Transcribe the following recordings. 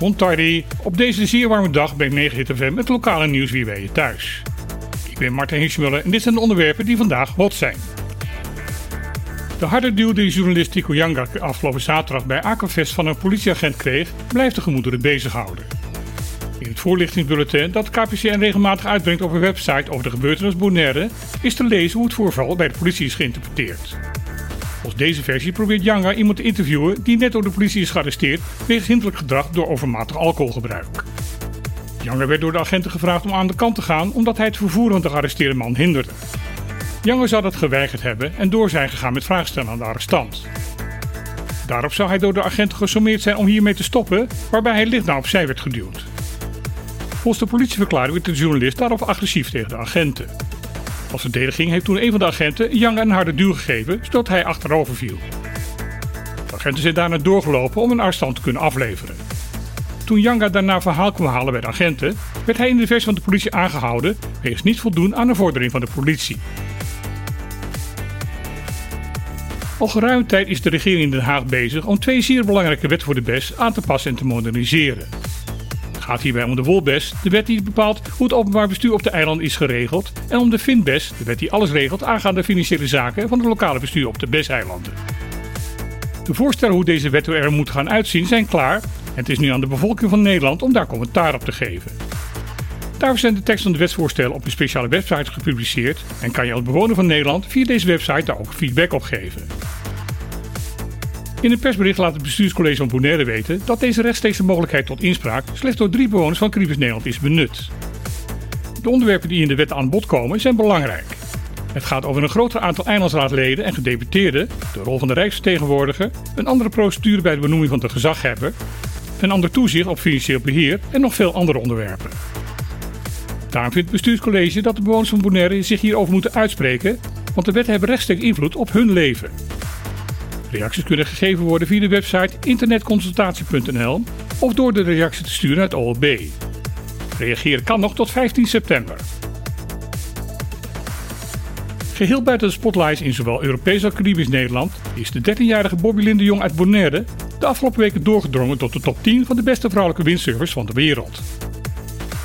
Montardi, op deze zeer warme dag bij 9 FM met lokale nieuws weer bij je thuis. Ik ben Martin Hirschmuller en dit zijn de onderwerpen die vandaag hot zijn. De harde duw die journalist Tico Janga afgelopen zaterdag bij Aquafest van een politieagent kreeg, blijft de gemoederen bezighouden. In het voorlichtingsbulletin dat KPCN regelmatig uitbrengt op een website over de gebeurtenis Bonaire is te lezen hoe het voorval bij de politie is geïnterpreteerd. Volgens deze versie probeert Janga iemand te interviewen die net door de politie is gearresteerd wegens hinderlijk gedrag door overmatig alcoholgebruik. Janga werd door de agenten gevraagd om aan de kant te gaan omdat hij het vervoer van de gearresteerde man hinderde. Janga zou dat geweigerd hebben en door zijn gegaan met vragen stellen aan de arrestant. Daarop zou hij door de agenten gesommeerd zijn om hiermee te stoppen, waarbij hij licht naar opzij werd geduwd. Volgens de politieverklaring werd de journalist daarop agressief tegen de agenten. Als verdediging heeft toen een van de agenten Young een harde duw gegeven, zodat hij achterover viel. De agenten zijn daarna doorgelopen om een arrestant te kunnen afleveren. Toen Yanga daarna verhaal kwam halen bij de agenten, werd hij in de versie van de politie aangehouden wegens niet voldoen aan de vordering van de politie. Al geruime tijd is de regering in Den Haag bezig om twee zeer belangrijke wetten voor de BES aan te passen en te moderniseren. Gaat hierbij om de Wolbes, de wet die bepaalt hoe het openbaar bestuur op de eilanden is geregeld, en om de Finbes, de wet die alles regelt aangaande financiële zaken van het lokale bestuur op de BES-eilanden. De voorstellen hoe deze wetten er moeten gaan uitzien zijn klaar en het is nu aan de bevolking van Nederland om daar commentaar op te geven. Daarvoor zijn de teksten van de wetsvoorstellen op een speciale website gepubliceerd en kan je als bewoner van Nederland via deze website daar ook feedback op geven. In een persbericht laat het bestuurscollege van Bonaire weten dat deze rechtstreekse mogelijkheid tot inspraak slechts door drie bewoners van Caribus Nederland is benut. De onderwerpen die in de wet aan bod komen zijn belangrijk. Het gaat over een groter aantal eilandsraadleden en gedeputeerden, de rol van de rijksvertegenwoordiger, een andere procedure bij de benoeming van de gezaghebber, een ander toezicht op financieel beheer en nog veel andere onderwerpen. Daarom vindt het bestuurscollege dat de bewoners van Bonaire zich hierover moeten uitspreken, want de wetten hebben rechtstreeks invloed op hun leven. Reacties kunnen gegeven worden via de website internetconsultatie.nl of door de reactie te sturen naar het OLB. Reageren kan nog tot 15 september. Geheel buiten de spotlights in zowel Europees als Caribisch Nederland is de 13-jarige Bobby Linde Jong uit Bonaire de afgelopen weken doorgedrongen tot de top 10 van de beste vrouwelijke windsurfers van de wereld.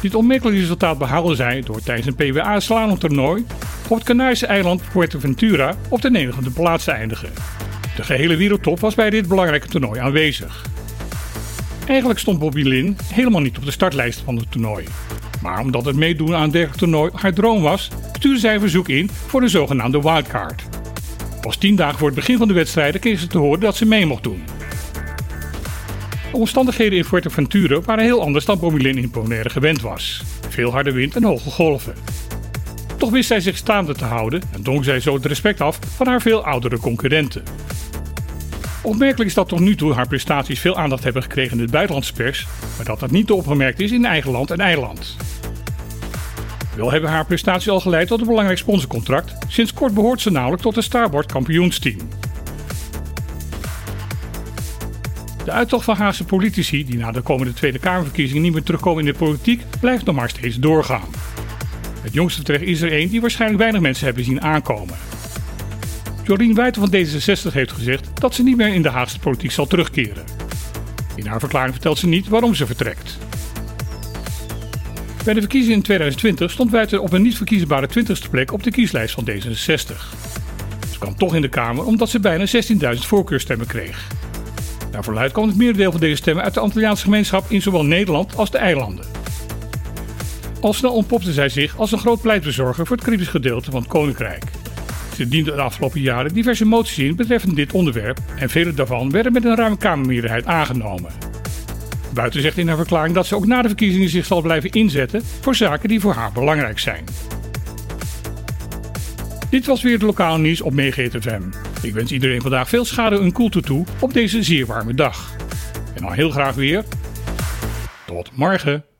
Dit onmerkelijke resultaat behaalde zij door tijdens een PWA slalomtoernooi op het Canarische eiland Fuerteventura op de negende plaats te eindigen. De gehele wereldtop was bij dit belangrijke toernooi aanwezig. Eigenlijk stond Bobby Lin helemaal niet op de startlijst van het toernooi. Maar omdat het meedoen aan dergelijk toernooi haar droom was, stuurde zij een verzoek in voor de zogenaamde wildcard. Pas tien dagen voor het begin van de wedstrijden kreeg ze te horen dat ze mee mocht doen. De omstandigheden in Fuerteventura waren heel anders dan Bobby Lin in Bonaire gewend was. Veel harde wind en hoge golven. Toch wist zij zich staande te houden en dwong zij zo het respect af van haar veel oudere concurrenten. Opmerkelijk is dat tot nu toe haar prestaties veel aandacht hebben gekregen in de buitenlandse pers, maar dat dat niet opgemerkt is in eigen land en eiland. Wel hebben haar prestaties al geleid tot een belangrijk sponsorcontract. Sinds kort behoort ze namelijk tot het Starboard kampioensteam. De uittocht van Haagse politici, die na de komende Tweede Kamerverkiezingen niet meer terugkomen in de politiek, blijft nog maar steeds doorgaan. Het jongste vertrek is er één die waarschijnlijk weinig mensen hebben zien aankomen. Jorien Wijten van D66 heeft gezegd dat ze niet meer in de Haagse politiek zal terugkeren. In haar verklaring vertelt ze niet waarom ze vertrekt. Bij de verkiezingen in 2020 stond Wijten op een niet verkiesbare 20ste plek op de kieslijst van D66. Ze kwam toch in de Kamer omdat ze bijna 16.000 voorkeurstemmen kreeg. Naar verluidt kwam het merendeel van deze stemmen uit de Antilliaanse gemeenschap in zowel Nederland als de eilanden. Al snel ontpopte zij zich als een groot pleitbezorger voor het Caribisch gedeelte van het Koninkrijk. Ze diende de afgelopen jaren diverse moties in betreffende dit onderwerp en vele daarvan werden met een ruime Kamermeerderheid aangenomen. Buiten zegt in haar verklaring dat ze ook na de verkiezingen zich zal blijven inzetten voor zaken die voor haar belangrijk zijn. Dit was weer het lokale nieuws op FM. Ik wens iedereen vandaag veel schade en koelte toe op deze zeer warme dag. En al heel graag weer. Tot morgen.